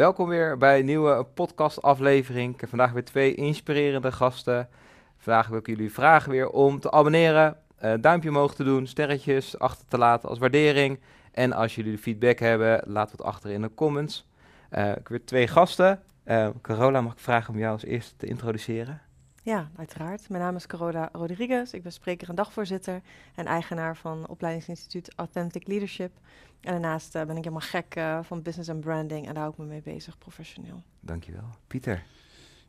Welkom weer bij een nieuwe podcastaflevering. Ik heb vandaag weer twee inspirerende gasten. Vandaag wil ik jullie vragen weer om te abonneren, uh, duimpje omhoog te doen, sterretjes achter te laten als waardering. En als jullie feedback hebben, laat het achter in de comments. Uh, ik heb weer twee gasten. Uh, Carola, mag ik vragen om jou als eerste te introduceren? Ja, uiteraard. Mijn naam is Carola Rodriguez. Ik ben spreker en dagvoorzitter en eigenaar van opleidingsinstituut Authentic Leadership. En daarnaast ben ik helemaal gek uh, van business en branding en daar hou ik me mee bezig professioneel. Dankjewel. Pieter.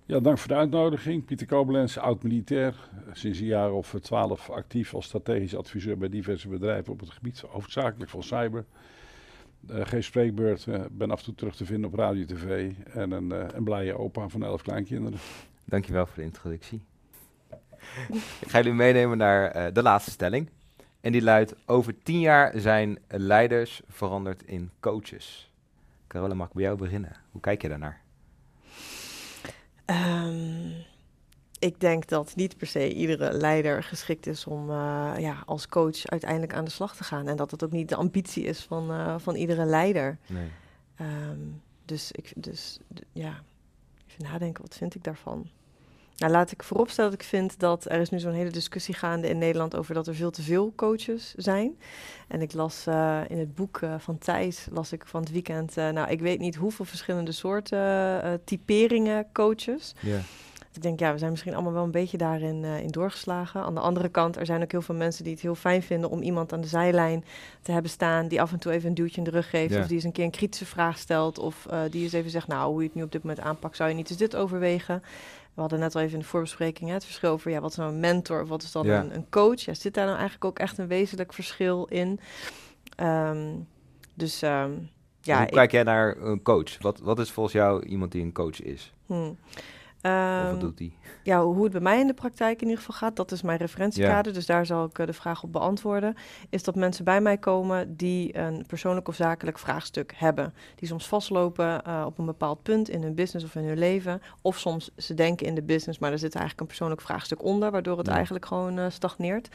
Ja, dank voor de uitnodiging. Pieter Koblenz, oud-militair. Sinds een jaar of twaalf actief als strategisch adviseur bij diverse bedrijven op het gebied, hoofdzakelijk van cyber. Uh, geen spreekbeurt, uh, ben af en toe terug te vinden op radio tv en een, uh, een blije opa van elf kleinkinderen. Dankjewel voor de introductie. Ik ga jullie meenemen naar de laatste stelling. En die luidt, over tien jaar zijn leiders veranderd in coaches. Carola, mag ik bij jou beginnen? Hoe kijk je daarnaar? Um, ik denk dat niet per se iedere leider geschikt is om uh, ja, als coach uiteindelijk aan de slag te gaan. En dat het ook niet de ambitie is van, uh, van iedere leider. Nee. Um, dus ik, dus ja, even nadenken, wat vind ik daarvan? Nou, laat ik vooropstellen dat ik vind dat er is nu zo'n hele discussie gaande in Nederland over dat er veel te veel coaches zijn. En ik las uh, in het boek uh, van Thijs, las ik van het weekend, uh, nou ik weet niet hoeveel verschillende soorten typeringen coaches. Yeah. Ik denk, ja, we zijn misschien allemaal wel een beetje daarin in doorgeslagen. Aan de andere kant, er zijn ook heel veel mensen die het heel fijn vinden om iemand aan de zijlijn te hebben staan die af en toe even een duwtje in de rug geeft. Yeah. Of die eens een keer een kritische vraag stelt. Of die eens even zegt, nou, hoe je het nu op dit moment aanpakt, zou je niet eens dit overwegen? We hadden net al even in de voorbespreking hè, het verschil over ja, wat is nou een mentor, wat is dan ja. een, een, coach. Ja, zit daar nou eigenlijk ook echt een wezenlijk verschil in? Um, dus um, ja. Hoe kijk jij naar een coach? Wat, wat is volgens jou iemand die een coach is? Hmm. Um, wat doet die? Ja, hoe het bij mij in de praktijk in ieder geval gaat, dat is mijn referentiekader. Ja. Dus daar zal ik uh, de vraag op beantwoorden. Is dat mensen bij mij komen die een persoonlijk of zakelijk vraagstuk hebben. Die soms vastlopen uh, op een bepaald punt in hun business of in hun leven. Of soms ze denken in de business, maar er zit eigenlijk een persoonlijk vraagstuk onder, waardoor het ja. eigenlijk gewoon uh, stagneert.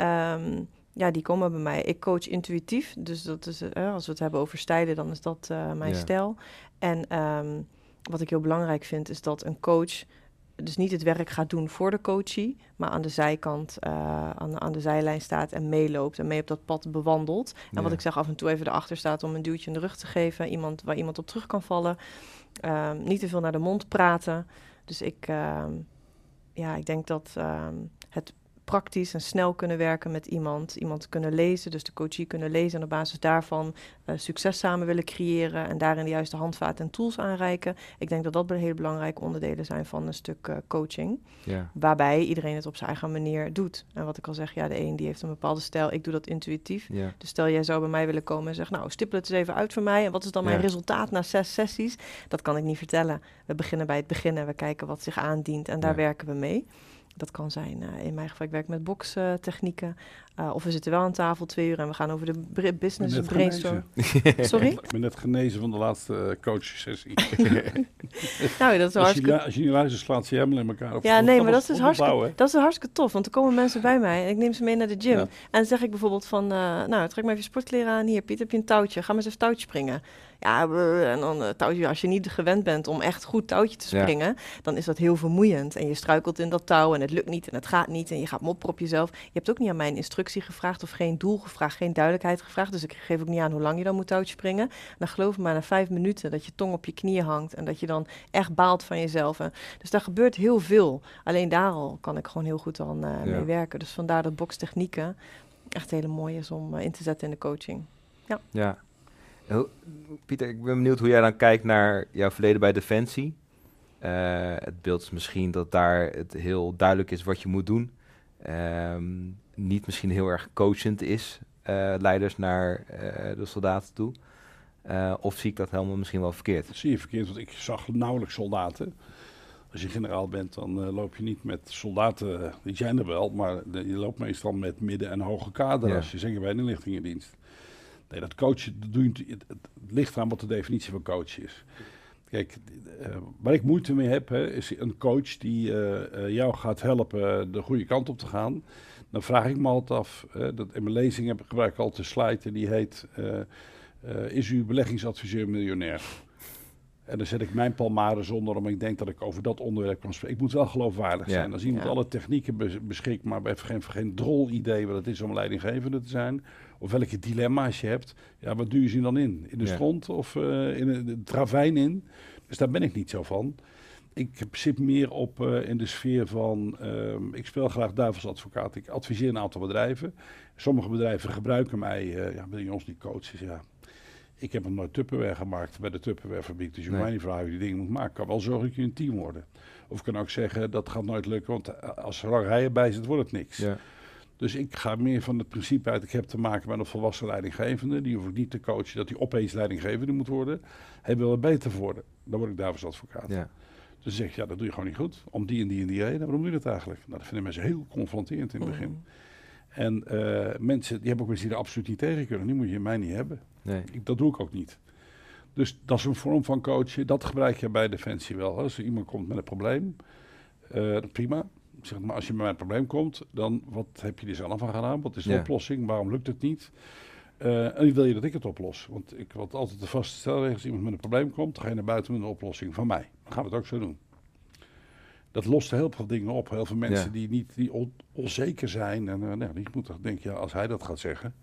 Um, ja, die komen bij mij. Ik coach intuïtief. Dus dat is, als we het hebben over stijlen, dan is dat mijn ja. stijl. En um, wat ik heel belangrijk vind, is dat een coach dus niet het werk gaat doen voor de coachie, maar aan de zijkant, uh, aan, aan, de zijlijn staat en meeloopt en mee op dat pad bewandelt. En ja. wat ik zeg, af en toe even erachter staat om een duwtje in de rug te geven, iemand waar iemand op terug kan vallen. Uh, niet te veel naar de mond praten. Dus ik, uh, ja, ik denk dat ehm, het praktisch en snel kunnen werken met iemand. Iemand kunnen lezen, dus de coachie kunnen lezen en op basis daarvan uh, succes samen willen creëren en daarin de juiste handvaten en tools aanreiken. Ik denk dat dat hele belangrijke onderdelen zijn van een stuk uh, coaching. Ja. Waarbij iedereen het op zijn eigen manier doet. En wat ik al zeg, ja, de een die heeft een bepaalde stijl, ik doe dat intuïtief. Ja. Dus stel jij zou bij mij willen komen en zeggen, nou, stippel het eens even uit voor mij. En wat is dan mijn resultaat na zes sessies? Dat kan ik niet vertellen. We beginnen bij het begin en we kijken wat zich aandient en daar werken we mee. Dat kan zijn, uh, in mijn geval, ik werk met bokstechnieken. Uh, of we zitten wel aan tafel twee uur en we gaan over de business brainstorm. Sorry? Ik ben net genezen van de laatste uh, coachsessie. nou, dat is als, hartstikke... je, als je niet luistert, slaat ze helemaal in elkaar op. Ja, nee, maar dat is, hartstikke, dat is hartstikke tof. Want er komen mensen bij mij en ik neem ze mee naar de gym. Ja. En dan zeg ik bijvoorbeeld van, nou, trek maar even sportkleren aan. Hier, Piet, heb je een touwtje? Ga maar eens even touwtje springen. Ja, en dan uh, touwtje, als je niet gewend bent om echt goed touwtje te springen, ja. dan is dat heel vermoeiend. En je struikelt in dat touw en het lukt niet en het gaat niet en je gaat mopperen op jezelf. Je hebt ook niet aan mijn instructie gevraagd of geen doel gevraagd, geen duidelijkheid gevraagd. Dus ik geef ook niet aan hoe lang je dan moet touwtje springen. En dan geloof me maar na vijf minuten dat je tong op je knieën hangt en dat je dan echt baalt van jezelf. En dus daar gebeurt heel veel. Alleen daar al kan ik gewoon heel goed aan uh, ja. mee werken. Dus vandaar dat bokstechnieken echt hele mooi is om uh, in te zetten in de coaching. Ja. ja. Pieter, ik ben benieuwd hoe jij dan kijkt naar jouw verleden bij Defensie. Uh, het beeld is misschien dat daar het heel duidelijk is wat je moet doen. Um, niet misschien heel erg coachend is, uh, leiders naar uh, de soldaten toe. of zie ik dat helemaal misschien wel verkeerd? Dat zie je verkeerd, want ik zag nauwelijks soldaten. Als je generaal bent, dan loop je niet met soldaten, die zijn er wel, maar de, je loopt meestal met midden- en hoge kader ja. als je zeker bij een inlichtingendienst. Nee, dat coachen, dat doe je, het, ligt aan wat de definitie van coach is. Kijk, uh, waar ik moeite mee heb, hè, is een coach die uh, uh, jou gaat helpen de goede kant op te gaan. Dan vraag ik me altijd af, dat in mijn lezing heb, gebruik ik altijd een slide die heet, is uw beleggingsadviseur miljonair? En dan zet ik mijn palmaren zonder, omdat ik denk dat ik over dat onderwerp kan spreken. Ik moet wel geloofwaardig Ja. zijn. Als iemand Ja. alle technieken bes- beschikt, maar heeft geen, geen drol idee wat het is om leidinggevende te zijn. Of welke dilemma's je hebt. Ja, wat duw je ze dan in? In de Ja. stront of eh, in een- de travijn in? Dus daar ben ik niet zo van. Ik zit meer op eh, in de sfeer van, ehm, ik speel graag duivelsadvocaat. Ik adviseer een aantal bedrijven. Sommige bedrijven gebruiken mij, eh ja, wil je ons niet coachen? Ja, ik heb nog nooit Tupperware gemaakt bij de Tupperware fabriek. Dus je Nee. mij niet vragen hoe je die dingen moet maken. Ik kan wel zorgen dat je een team worden. Of ik kan ook zeggen, dat gaat nooit lukken, want als er lang rijen bij zit, wordt het niks. Ja. Dus ik ga meer van het principe uit, ik heb te maken met een volwassen leidinggevende. Die hoef ik niet te coachen dat hij opeens leidinggevende moet worden. Hij wil er beter voor worden. Dan word ik duivelsadvocaat. Ja. Dus zeg je, ja, dat doe je gewoon niet goed. Om die en die en die reden. Waarom doe je dat eigenlijk? Nou, dat vinden mensen heel confronterend in het begin. Mm. En eh, mensen, die hebben ook mensen die er absoluut niet tegen kunnen. Die moet je mij niet hebben. Nee. Ik, dat doe ik ook niet. Dus dat is een vorm van coachen. Dat gebruik je bij Defensie wel. Als er iemand komt met een probleem, eh, prima. Zeg maar, als je met mij een probleem komt, dan wat heb je er zelf aan gedaan? Wat is de Ja. oplossing? Waarom lukt het niet? Eh, en wil je dat ik het oplos? Want ik had altijd de vaste stelregel, als iemand met een probleem komt, dan ga je naar buiten met een oplossing van mij. Dan gaan we het ook zo doen. Dat lost heel veel dingen op. Heel veel mensen Ja. die, niet, die on- onzeker zijn. En eh, nou, die moeten denken, ja, als hij dat gaat zeggen,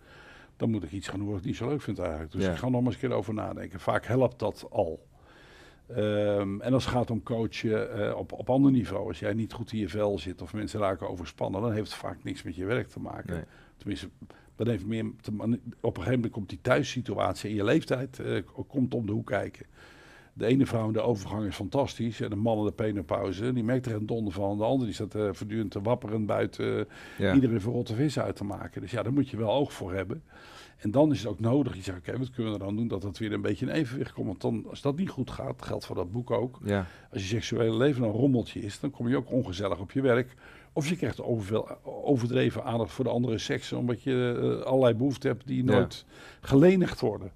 dan moet ik iets gaan doen wat ik niet zo leuk vind eigenlijk. Dus Ja. ik ga nog maar eens een keer over nadenken. Vaak helpt dat al. Ehm, en als het gaat om coachen eh, op, op ander niveau, als jij niet goed in je vel zit of mensen raken overspannen, dan heeft het vaak niks met je werk te maken. Nee. Tenminste, dat heeft meer te, op een gegeven moment komt die thuissituatie in je leeftijd eh, komt om de hoek kijken. De ene vrouw in de overgang is fantastisch en de man in de penopauze, die merkt er een donder van. De andere die staat eh, voortdurend te wapperen buiten eh, Ja. iedereen voor rotte vis uit te maken. Dus ja, daar moet je wel oog voor hebben. En dan is het ook nodig, je zegt, oké, wat kunnen we dan doen dat het weer een beetje in evenwicht komt. Want dan, als dat niet goed gaat, geldt voor dat boek ook. Ja. Als je seksuele leven een rommeltje is, dan kom je ook ongezellig op je werk. Of je krijgt overveel, overdreven aandacht voor de andere seksen, omdat je eh, allerlei behoeften hebt die Ja. nooit gelenigd worden.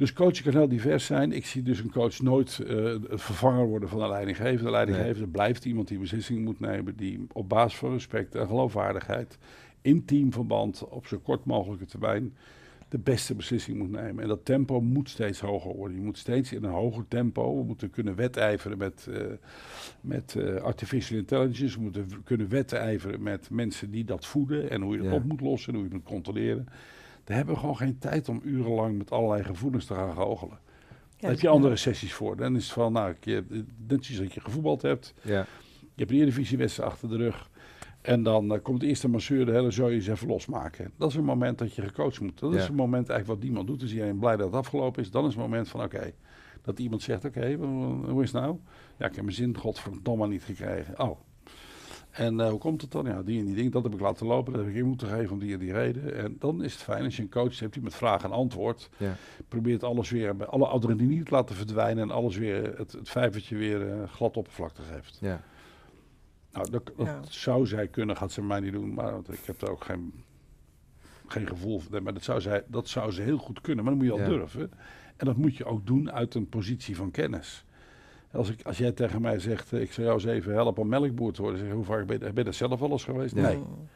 Dus coachen kan heel divers zijn. Ik zie dus een coach nooit eh, het vervanger worden van een leidinggevende. De leidinggevende blijft iemand die beslissingen moet nemen, die op basis van respect en geloofwaardigheid, in teamverband, op zo kort mogelijke termijn, de beste beslissing moet nemen. En dat tempo moet steeds hoger worden. Je moet steeds in een hoger tempo. We moeten kunnen wedijveren met, eh, met eh, artificial intelligence. We moeten kunnen wedijveren met mensen die dat voeden. En hoe je dat Ja. op moet lossen en hoe je het moet controleren. Daar hebben we gewoon geen tijd om urenlang met allerlei gevoelens te gaan goochelen. Daar heb je ja. andere sessies voor. Dan is het van, nou, je, net zoals dat je gevoetbald hebt. Ja. Je hebt een Eredivisiewedstrijd achter de rug. En dan eh, komt de eerste masseur de hele zooi eens even losmaken. Dat is een moment dat je gecoacht moet. Dat Ja. is een moment eigenlijk wat niemand doet. Dus iedereen blij dat het afgelopen is. Dan is het moment van oké. dat iemand zegt, oké, hoe is het nou? Ja, ik heb mijn zin godverdomme niet gekregen. Oh. En eh, hoe komt het dan? Ja, die en die ding, dat heb ik laten lopen. Dat heb ik in moeten geven om die en die reden. En dan is het fijn als je een coach hebt die met vraag en antwoord Ja. probeert alles weer, bij alle adrenaline te laten verdwijnen en alles weer, het, het vijvertje weer eh, glad oppervlakte geeft. Ja. Nou, dat, dat Ja. zou zij kunnen, gaat ze mij niet doen, maar want ik heb er ook geen, geen gevoel voor. Maar dat zou, zij, dat zou ze heel goed kunnen, maar dan moet je al Ja. durven. En dat moet je ook doen uit een positie van kennis. Als, ik, als jij tegen mij zegt, eh, ik zou jou eens even helpen om melkboer te worden, zeg ik, hoe vaak ben je, ben je dat zelf al eens geweest? Nee. Mm.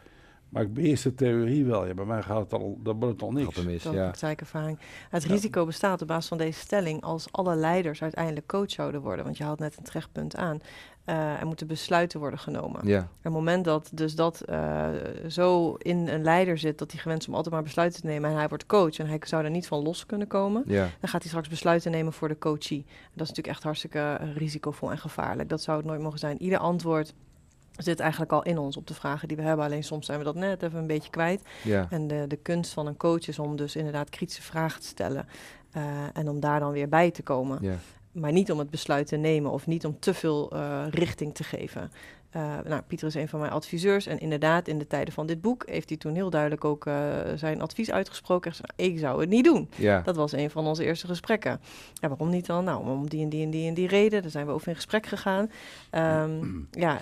Maar ik beheers de theorie wel. Ja, bij mij gaat het al, dan wordt het al niks. Mis. Dat is Ja. praktijkervaring. Het Ja. risico bestaat op basis van deze stelling als alle leiders uiteindelijk coach zouden worden. Want je haalt net een terechtpunt aan. Eh, er moeten besluiten worden genomen. Ja. Op het moment dat dus dat eh, zo in een leider zit dat hij gewend is om altijd maar besluiten te nemen en hij wordt coach en hij zou daar niet van los kunnen komen, Ja. dan gaat hij straks besluiten nemen voor de coachie. En dat is natuurlijk echt hartstikke eh, risicovol en gevaarlijk. Dat zou het nooit mogen zijn. Ieder antwoord zit eigenlijk al in ons op de vragen die we hebben. Alleen soms zijn we dat net even een beetje kwijt. Ja. En de, de kunst van een coach is om dus inderdaad kritische vragen te stellen. en om daar dan weer bij te komen. Maar niet om het besluit te nemen of niet om te veel eh, richting te geven. Eh, nou, Pieter is een van mijn adviseurs. En inderdaad, in de tijden van dit boek heeft hij toen heel duidelijk ook eh, zijn advies uitgesproken. Hij zei, ik zou het niet doen. Ja. Dat was een van onze eerste gesprekken. Ja, waarom niet dan? Nou, om die en die en die en die reden. Daar zijn we over in gesprek gegaan. Ehm, ja,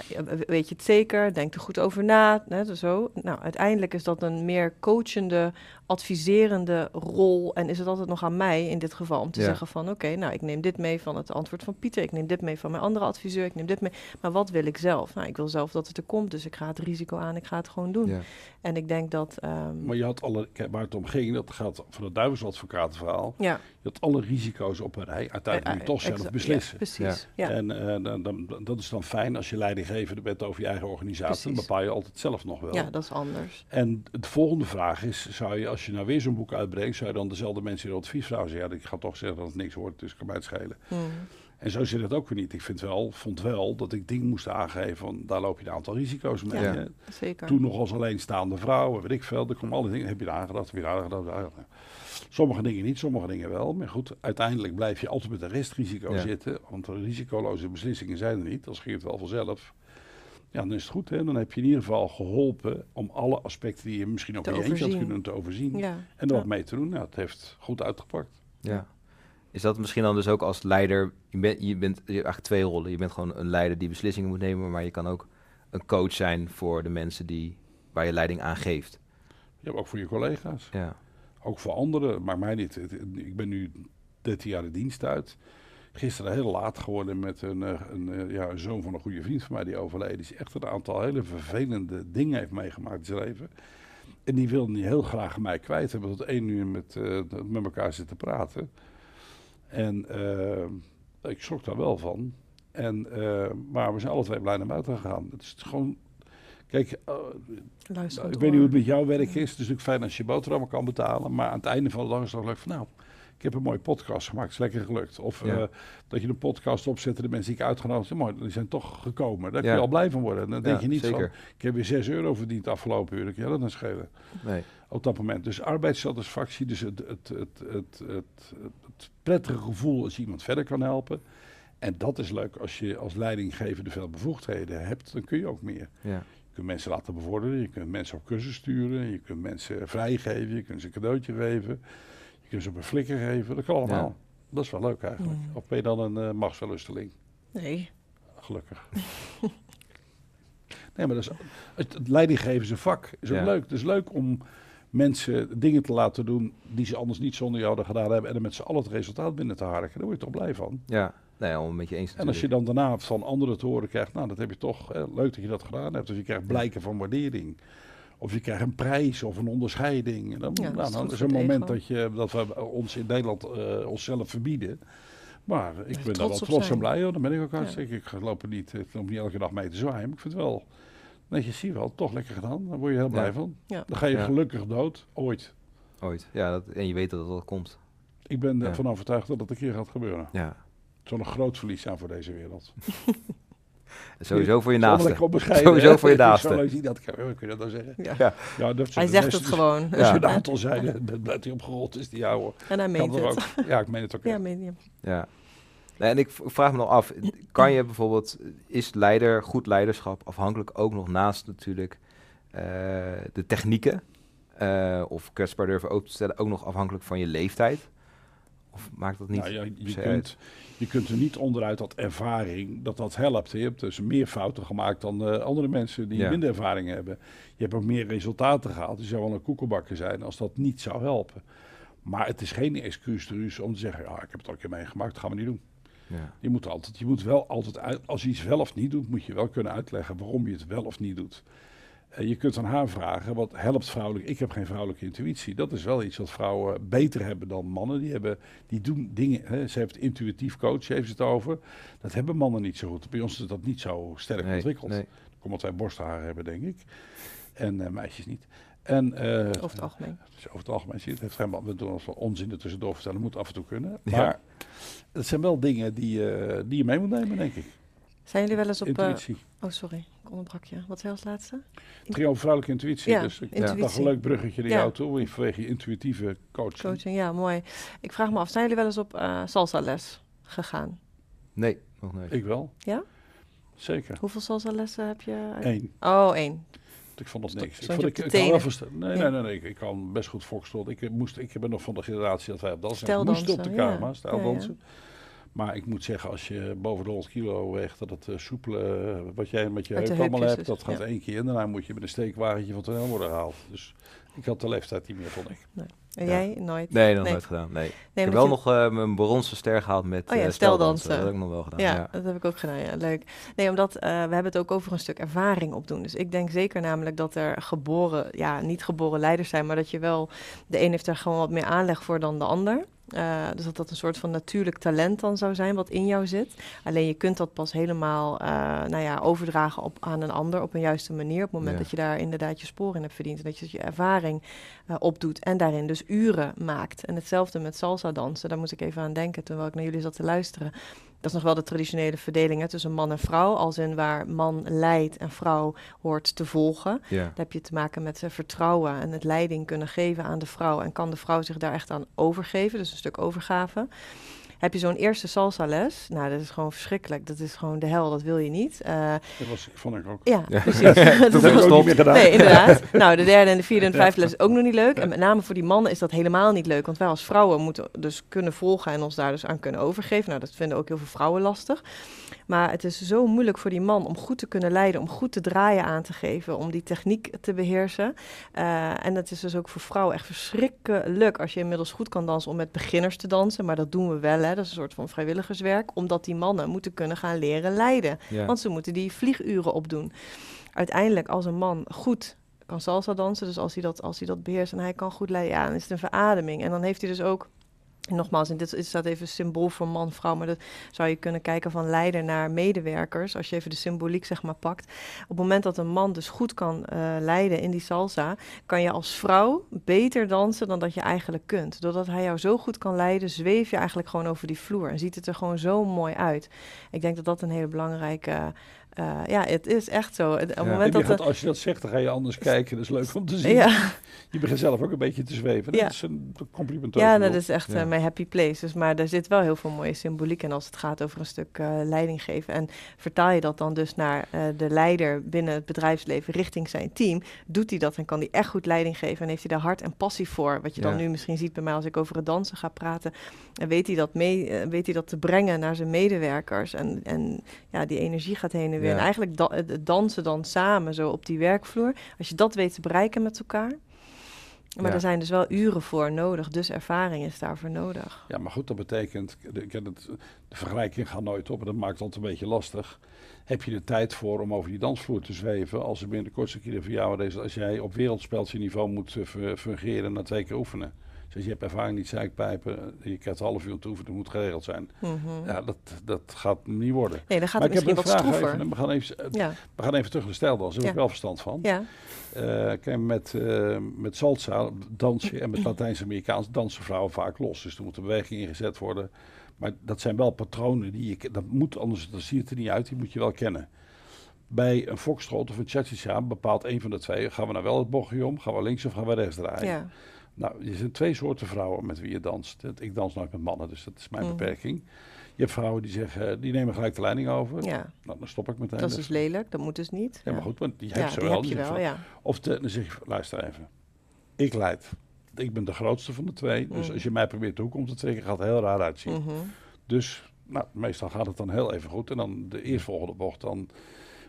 weet je het zeker? Denk er goed over na. Hè, zo. Nou, uiteindelijk is dat een meer coachende, adviserende rol. En is het altijd nog aan mij in dit geval om te Ja. zeggen van... oké, nou, ik neem dit mee van het antwoord van Pieter. Ik neem dit mee van mijn andere adviseur. Ik neem dit mee. Maar wat wil ik zelf? Nou, Nou, ik wil zelf dat het er komt, dus ik ga het risico aan, ik ga het gewoon doen. Ja. En ik denk dat... ehm, Maar je had alle, kijk, waar het om ging, dat gaat van het duivelsadvocatenverhaal. ja, Je had alle risico's op een rij. Uiteindelijk moet je toch zelf beslissen. Ja, precies, ja. En eh, dan, dan, dat is dan fijn als je leidinggevende bent over je eigen organisatie. Dan bepaal je altijd zelf nog wel. Ja, dat is anders. En de volgende vraag is, zou je als je nou weer zo'n boek uitbrengt, zou je dan dezelfde mensen in advies vragen? Zeggen, Ja, ik ga toch zeggen dat het niks wordt, dus ik kan mij het schelen. Hmm. En zo zit het ook weer niet. Ik vind wel, vond wel dat ik dingen moest aangeven van daar loop je een aantal risico's mee. Ja. Zeker. Toen nog als alleenstaande vrouw, weet ik veel, er komen alle dingen, heb je daar aangedacht, heb je daar aangedacht. aangedacht. Sommige dingen niet, sommige dingen wel. Maar goed, uiteindelijk blijf je altijd met een restrisico Ja. zitten, want risicoloze beslissingen zijn er niet, ging het wel vanzelf. Ja, dan is het goed. Hè? Dan heb je in ieder geval geholpen om alle aspecten die je misschien ook in je eentje had kunnen te overzien. Ja. En er Ja. wat mee te doen. Nou, het heeft goed uitgepakt. Ja. Is dat misschien dan dus ook als leider, je bent, je bent je hebt eigenlijk twee rollen. Je bent gewoon een leider die beslissingen moet nemen, maar je kan ook een coach zijn voor de mensen die, waar je leiding aan geeft. Ja, maar ook voor je collega's. Ja, Ook voor anderen, maakt mij niet. Ik ben nu 13 jaar de dienst uit. Gisteren heel laat geworden met een, eh, een, eh, ja, een zoon van een goede vriend van mij die overleden is. Echt een aantal hele vervelende dingen heeft meegemaakt in zijn leven. En die wilde niet heel graag mij kwijt hebben. Tot één uur met, eh, met elkaar zitten praten. En eh, ik schrok daar wel van. En, eh, maar we zijn alle twee blij naar buiten gegaan. Het is gewoon... Kijk, eh, Luister nou, ik weet niet hoe het met jouw werk is. Het is natuurlijk fijn als je boterhammen kan betalen. Maar aan het einde van de dag is het toch leuk van... Nou, ik heb een mooie podcast gemaakt. Het is lekker gelukt. Of Ja. eh, dat je een podcast opzet en de mensen die ik uitgenodigd heb... Mooi, die zijn toch gekomen. Daar kun je al blij van worden. En dan denk Ja, je niet zeker. van... Ik heb weer 6 euro verdiend afgelopen uur. Ja, dat is schelen. nee. Op dat moment. Dus arbeidssatisfactie. Dus het, het, het, het, het, het prettige gevoel als je iemand verder kan helpen. En dat is leuk. Als je als leidinggevende veel bevoegdheden hebt... dan kun je ook meer. Ja. Je kunt mensen laten bevorderen, je kunt mensen op cursus sturen, je kunt mensen vrijgeven, je kunt ze een cadeautje geven, je kunt ze op een flikker geven. Dat kan allemaal. Ja. Dat is wel leuk eigenlijk. Mm. Of ben je dan een uh, machtsverlusteling? Nee. Gelukkig. nee, maar dat is, het, het leidinggeven is een vak. Is ook Ja. leuk. Het is leuk om mensen dingen te laten doen die ze anders niet zonder jou hadden gedaan hebben. En er met z'n allen het resultaat binnen te harken. Daar word je toch blij van. Ja, nee, al een beetje eens En als je dan daarna van anderen te horen krijgt, nou dat heb je toch, hè, leuk dat je dat gedaan hebt. Of je krijgt blijken van waardering. Of je krijgt een prijs of een onderscheiding. En dan, Ja, dat nou, is dan goed is een moment dat, je, dat we ons in Nederland eh, onszelf verbieden. Maar ik ben daar wel trots en blij hoor. Dan ben ik ook hartstikke. Ik loop er niet, ik loop niet elke dag mee te zwaaien. Maar ik vind het wel, nee, je ziet wel, toch lekker gedaan. Daar word je heel blij Ja. van. Ja. Dan ga je Ja. gelukkig dood, ooit. Ooit. Ja, dat, en je weet dat dat komt. Ik ben Ja. ervan overtuigd dat het een keer gaat gebeuren. Ja. Het zal een groot verlies zijn voor deze wereld. Sowieso voor je naaste. Sowieso voor je naaste. dat, kun je dat nou zeggen? Ja. Ja. Ja, dat Hij zegt het is- gewoon. Als je een aantal dan blijft hij opgerold, is die ouwe. En hij meent het. ook. Ja, ik meen het ook. Ja, meen je. Ja. Nee, en ik vraag me nog af, kan je bijvoorbeeld, is leider, goed leiderschap afhankelijk ook nog naast natuurlijk eh, de technieken, eh, of kwetsbaar durven open te stellen, ook nog afhankelijk van je leeftijd? Of maakt dat niet? Nou, ja, je, kunt, je kunt er niet onderuit dat ervaring, dat dat helpt. Je hebt dus meer fouten gemaakt dan eh, andere mensen die Ja. minder ervaring hebben. Je hebt ook meer resultaten gehaald. Je zou wel een koekenbakker zijn als dat niet zou helpen. Maar het is geen excuus om te zeggen, ja, ik heb het al een keer meegemaakt, dat gaan we niet doen. Ja. Je moet, altijd, je moet wel altijd, uit, als je iets wel of niet doet, moet je wel kunnen uitleggen waarom je het wel of niet doet. Eh, je kunt aan haar vragen, wat helpt vrouwelijk? Ik heb geen vrouwelijke intuïtie. Dat is wel iets wat vrouwen beter hebben dan mannen. Die, hebben, die doen dingen, hè. ze heeft intuïtief coach, heeft ze het over. Dat hebben mannen niet zo goed. Bij ons is dat niet zo sterk Nee, ontwikkeld. nee. Omdat wij borsthaar hebben, denk ik. En eh, meisjes niet. En, eh, Over het algemeen. dus over het algemeen zie je het. heeft geen. We doen ons wel onzin er tussendoor vertellen. Moet af en toe kunnen. Ja. Het zijn wel dingen die, eh, die je mee moet nemen, denk ik. Zijn jullie wel eens op... eh, Intuïtie. oh, sorry. Ik onderbrak je. Wat zei als laatste? Het ging over vrouwelijke intuïtie. Ja, dus ik intuïtie. dacht een leuk bruggetje naar Ja. jou toe. Vanwege je intuïtieve coaching. Coaching, ja, mooi. Ik vraag me af, zijn jullie wel eens op eh salsa les gegaan? Nee, nog nooit. Ik wel. Ja? Zeker. Hoeveel salsa lessen heb je? Eén. Oh, één. Ik vond dat Stond- niks. Ik, vond, je ik, ik Nee, Ja. nee, nee, nee. Ik, ik kan best goed foxtrot. Ik, moest, ik ben nog van de generatie dat wij op dansen Stijldansen, moesten op de ja. KMA, stijldansen. Maar ik moet zeggen, als je boven de 100 kilo weegt, dat het uh, soepele, wat jij met je heup allemaal hebt, dat gaat ja. één keer. En daarna moet je met een steekwagentje van toneel worden gehaald. Dus ik had de leeftijd niet meer, vond ik. En Ja. jij? Nooit? Nee, nog Nee. nooit gedaan. Nee. Nee, ik heb wel je- nog eh, mijn bronzen ster gehaald met Oh ja, eh, steldansen. Dat heb ik nog wel gedaan. Ja, Ja. dat heb ik ook gedaan. Ja, leuk. Nee, omdat eh, we hebben het ook over een stuk ervaring opdoen. Dus ik denk zeker namelijk dat er geboren, ja, niet geboren leiders zijn, maar dat je wel, de een heeft er gewoon wat meer aanleg voor dan de ander. Eh, dus dat dat een soort van natuurlijk talent dan zou zijn wat in jou zit. Alleen je kunt dat pas helemaal eh, nou ja, overdragen op, aan een ander op een juiste manier. Op het moment Ja. dat je daar inderdaad je sporen in hebt verdiend. En dat je je ervaring eh, opdoet en daarin dus uren maakt. En hetzelfde met salsa dansen. Daar moest ik even aan denken terwijl ik naar jullie zat te luisteren. Dat is nog wel de traditionele verdeling hè, tussen man en vrouw. Als in waar man leidt en vrouw hoort te volgen. Ja. Dan heb je te maken met eh, vertrouwen en het leiding kunnen geven aan de vrouw. En kan de vrouw zich daar echt aan overgeven, dus een stuk overgave. Heb je zo'n eerste salsa les? Nou, dat is gewoon verschrikkelijk. Dat is gewoon de hel, dat wil je niet. Eh, Dat was, vond ik ook. ja, Ja. precies. Dat heb ik ook niet meer gedaan. Nee, inderdaad. Nou, de derde en de vierde en de vijfde les is ook nog niet leuk. En met name voor die mannen is dat helemaal niet leuk. Want wij als vrouwen moeten dus kunnen volgen en ons daar dus aan kunnen overgeven. Nou, dat vinden ook heel veel vrouwen lastig. Maar het is zo moeilijk voor die man om goed te kunnen leiden, om goed te draaien aan te geven, om die techniek te beheersen. Eh, en dat is dus ook voor vrouwen echt verschrikkelijk als je inmiddels goed kan dansen om met beginners te dansen. Maar dat doen we wel, hè. Dat is een soort van vrijwilligerswerk, omdat die mannen moeten kunnen gaan leren leiden. Ja. Want ze moeten die vlieguren opdoen. Uiteindelijk, als een man goed kan salsa dansen, dus als hij dat, als hij dat beheerst en hij kan goed leiden, ja, dan is het een verademing. En dan heeft hij dus ook, nogmaals, en dit staat even symbool voor man-vrouw, maar dat zou je kunnen kijken van leider naar medewerkers, als je even de symboliek zeg maar pakt. Op het moment dat een man dus goed kan eh, leiden in die salsa, kan je als vrouw beter dansen dan dat je eigenlijk kunt. Doordat hij jou zo goed kan leiden, zweef je eigenlijk gewoon over die vloer en ziet het er gewoon zo mooi uit. Ik denk dat dat een hele belangrijke. Eh, ja, het is echt zo. Het- Op het Ja. moment En dat. gaat, als je dat zegt, dan ga je anders kijken. Dat is leuk om te zien. ja, Je begint zelf ook een beetje te zweven. Ja. Dat is een compliment. ja, dat is echt Ja. eh, mijn happy place. Dus, maar er zit wel heel veel mooie symboliek in als het gaat over een stuk eh, leiding geven. En vertaal je dat dan dus naar eh, de leider binnen het bedrijfsleven richting zijn team, doet hij dat en kan hij echt goed leiding geven en heeft hij daar hart en passie voor. Wat je dan nu misschien ziet bij mij als ik over het dansen ga praten. En weet hij dat, mee, weet hij dat te brengen naar zijn medewerkers. En, en ja, die energie gaat heen en weer. Ja. En eigenlijk da- het dansen dan samen zo op die werkvloer. Als je dat weet te bereiken met elkaar. Maar Ja. er zijn dus wel uren voor nodig, dus ervaring is daarvoor nodig. Ja, maar goed, dat betekent, de, ik heb het, de vergelijking gaat nooit op en dat maakt het altijd een beetje lastig. Heb je de tijd voor om over die dansvloer te zweven als er binnen de kortste keer voor jou is, als jij op wereldspeltje niveau moet eh, fu- fungeren na twee keer oefenen. Dus je hebt ervaring niet zeikpijpen, je krijgt een half uur te oefenen, dat moet geregeld zijn. Mhm. Ja, dat, dat gaat niet worden. Nee, dan gaat maar het ik heb een wat vraag stroever. even, we gaan even, eh, Ja, we gaan even terug naar de stijldans, daar heb ik wel verstand van. ja. Eh, kijk, met, eh, met salsa dans je en met Latijns-Amerikaans dansen vrouwen vaak los. Dus er moet een beweging ingezet worden. Maar dat zijn wel patronen die je... Dat moet, anders dat ziet het er niet uit. Die moet je wel kennen. Bij een foxtrot of een cha-cha-cha bepaalt een van de twee... gaan we nou wel het bochtje om, gaan we links of gaan we rechts draaien. ja. Nou, er zijn twee soorten vrouwen met wie je danst. Ik dans nooit met mannen, dus dat is mijn Mhm. beperking. Je hebt vrouwen die zeggen, die nemen gelijk de leiding over. ja. Nou, dan stop ik meteen. dat is dus lelijk, dat moet dus niet. Ja, maar goed, want die Ja, heb ze die wel. heb Die je wel, ja. of de, dan zeg je, luister even. Ik leid. Ik ben de grootste van de twee. Dus Mhm. als je mij probeert de hoek om te trekken, gaat het heel raar uitzien. Mhm. Dus nou, meestal gaat het dan heel even goed. En dan de eerstvolgende bocht, dan,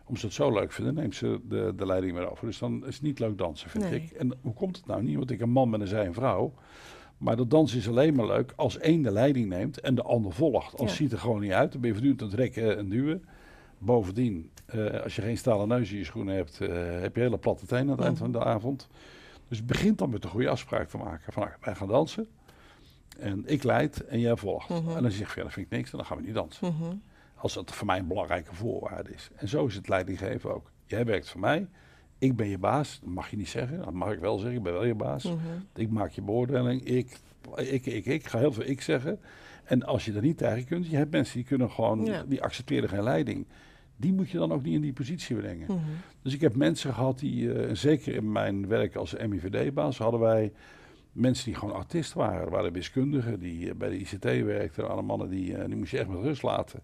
om ze het zo leuk vinden, neemt ze de, de leiding weer over. Dus dan is het niet leuk dansen, vind Nee. ik. En hoe komt het nou niet? Want ik een man ben en zij een vrouw. Maar dat dansen is alleen maar leuk als één de leiding neemt en de ander volgt. Als Ja. ziet er gewoon niet uit. Dan ben je voortdurend aan het rekken en duwen. Bovendien, eh, als je geen stalen neus in je schoenen hebt, eh, heb je hele platte tenen aan het eind van de avond. Dus begint dan met een goede afspraak te maken. Van, nou, wij gaan dansen. En ik leid en jij volgt. Mhm. En dan zeg je, ja, dat vind ik niks, dan gaan we niet dansen. Mhm. Als dat voor mij een belangrijke voorwaarde is. En zo is het leidinggeven ook. Jij werkt voor mij, ik ben je baas. Dat mag je niet zeggen, dat mag ik wel zeggen, ik ben wel je baas. Mhm. Ik maak je beoordeling, ik, ik, ik, ik, ga heel veel ik zeggen. En als je er niet tegen kunt, je hebt mensen die kunnen gewoon, Ja. die accepteren geen leiding. Die moet je dan ook niet in die positie brengen. Mhm. Dus ik heb mensen gehad die, eh, zeker in mijn werk als MIVD-baas, hadden wij mensen die gewoon artiest waren. Er waren wiskundigen die eh, bij de ICT werkten, er waren mannen die, eh, die moest je echt met rust laten.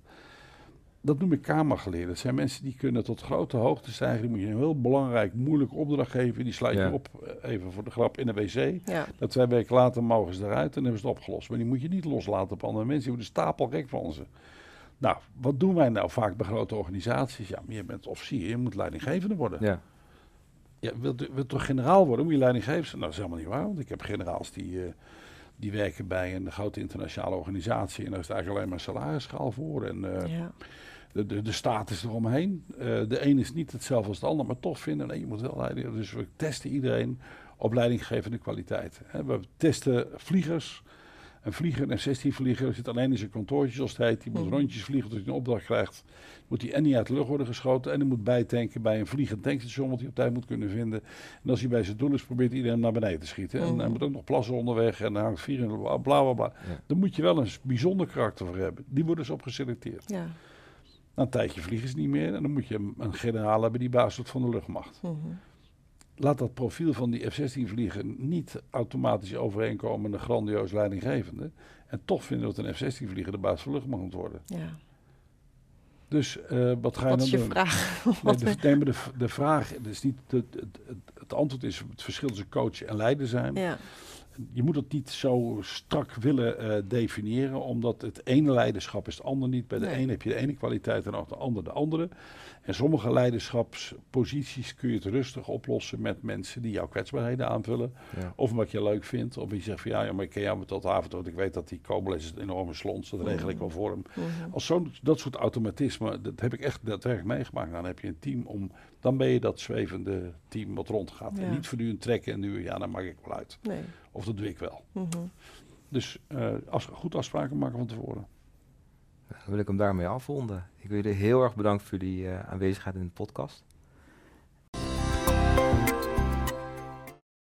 Dat noem ik kamergeleerden. Dat zijn mensen die kunnen tot grote hoogte stijgen. Die moet je een heel belangrijk, moeilijk opdracht geven. Die sluit je op, eh, even voor de grap, in de wc. Ja. Dat twee weken later mogen ze eruit en hebben ze het opgelost. Maar die moet je niet loslaten op andere mensen. Die worden stapelgek van ze. Nou, wat doen wij nou vaak bij grote organisaties? Ja, maar je bent officier, je moet leidinggevende worden. Ja. Ja, wilt, u- wilt toch generaal worden? Moet je leidinggevende zijn? Nou, dat is helemaal niet waar. Want ik heb generaals die, eh, die werken bij een grote internationale organisatie. En daar is het eigenlijk alleen maar salarisschaal voor. En eh, Ja. De, de, de status eromheen. Eh, de een is niet hetzelfde als de ander, maar toch vinden nee, je moet wel leiden. Dus we testen iedereen op leidinggevende kwaliteit. Hè, we testen vliegers. Een vlieger, een F-16-vlieger, zit alleen in zijn kantoortje, zoals het heet. Die moet Mhm. rondjes vliegen tot hij een opdracht krijgt. Moet hij en niet uit de lucht worden geschoten. En hij moet bijtanken bij een vliegend tankstation, wat hij op tijd moet kunnen vinden. En als hij bij zijn doel is, probeert iedereen hem naar beneden te schieten. En Mhm. hij moet ook nog plassen onderweg en hij hangt vier de bla bla bla. Ja. Daar moet je wel een bijzonder karakter voor hebben. Die worden dus op geselecteerd. Ja. Na een tijdje vliegen ze niet meer en dan moet je een, een generaal hebben die baas wordt van de luchtmacht. Mhm. Laat dat profiel van die F-16 vliegen niet automatisch overeenkomen met een grandioos leidinggevende. En toch vinden we dat een F-16 vlieger de baas van de luchtmacht moet worden. ja. Dus eh, wat ga je Wat dan is je vraag? Nee, Wat de, we- nee, maar de, de vraag, is niet, het, het antwoord is het verschil tussen coach en leider zijn. ja. Je moet het niet zo strak willen eh, definiëren, omdat het ene leiderschap is het ander niet. Bij de Nee. ene heb je de ene kwaliteit en de ander de andere. En sommige leiderschapsposities kun je het rustig oplossen met mensen die jouw kwetsbaarheden aanvullen. Ja. Of wat je leuk vindt. Of je zegt van ja, ja maar ik ken jou met tot avond, want ik weet dat die Kobeles is een enorme slons. Dat regel ik wel voor hem. Mhm. Als zo'n dat soort automatisme, dat heb ik echt daadwerkelijk meegemaakt. Dan heb je een team om, dan ben je dat zwevende team wat rondgaat. Ja. En niet voortdurend trekken en nu, ja, dan maak ik wel uit. Nee. Of dat doe ik wel. Mhm. Dus eh als, goed afspraken maken van tevoren. Dan wil ik hem daarmee afronden. Ik wil jullie heel erg bedanken voor jullie eh, aanwezigheid in de podcast.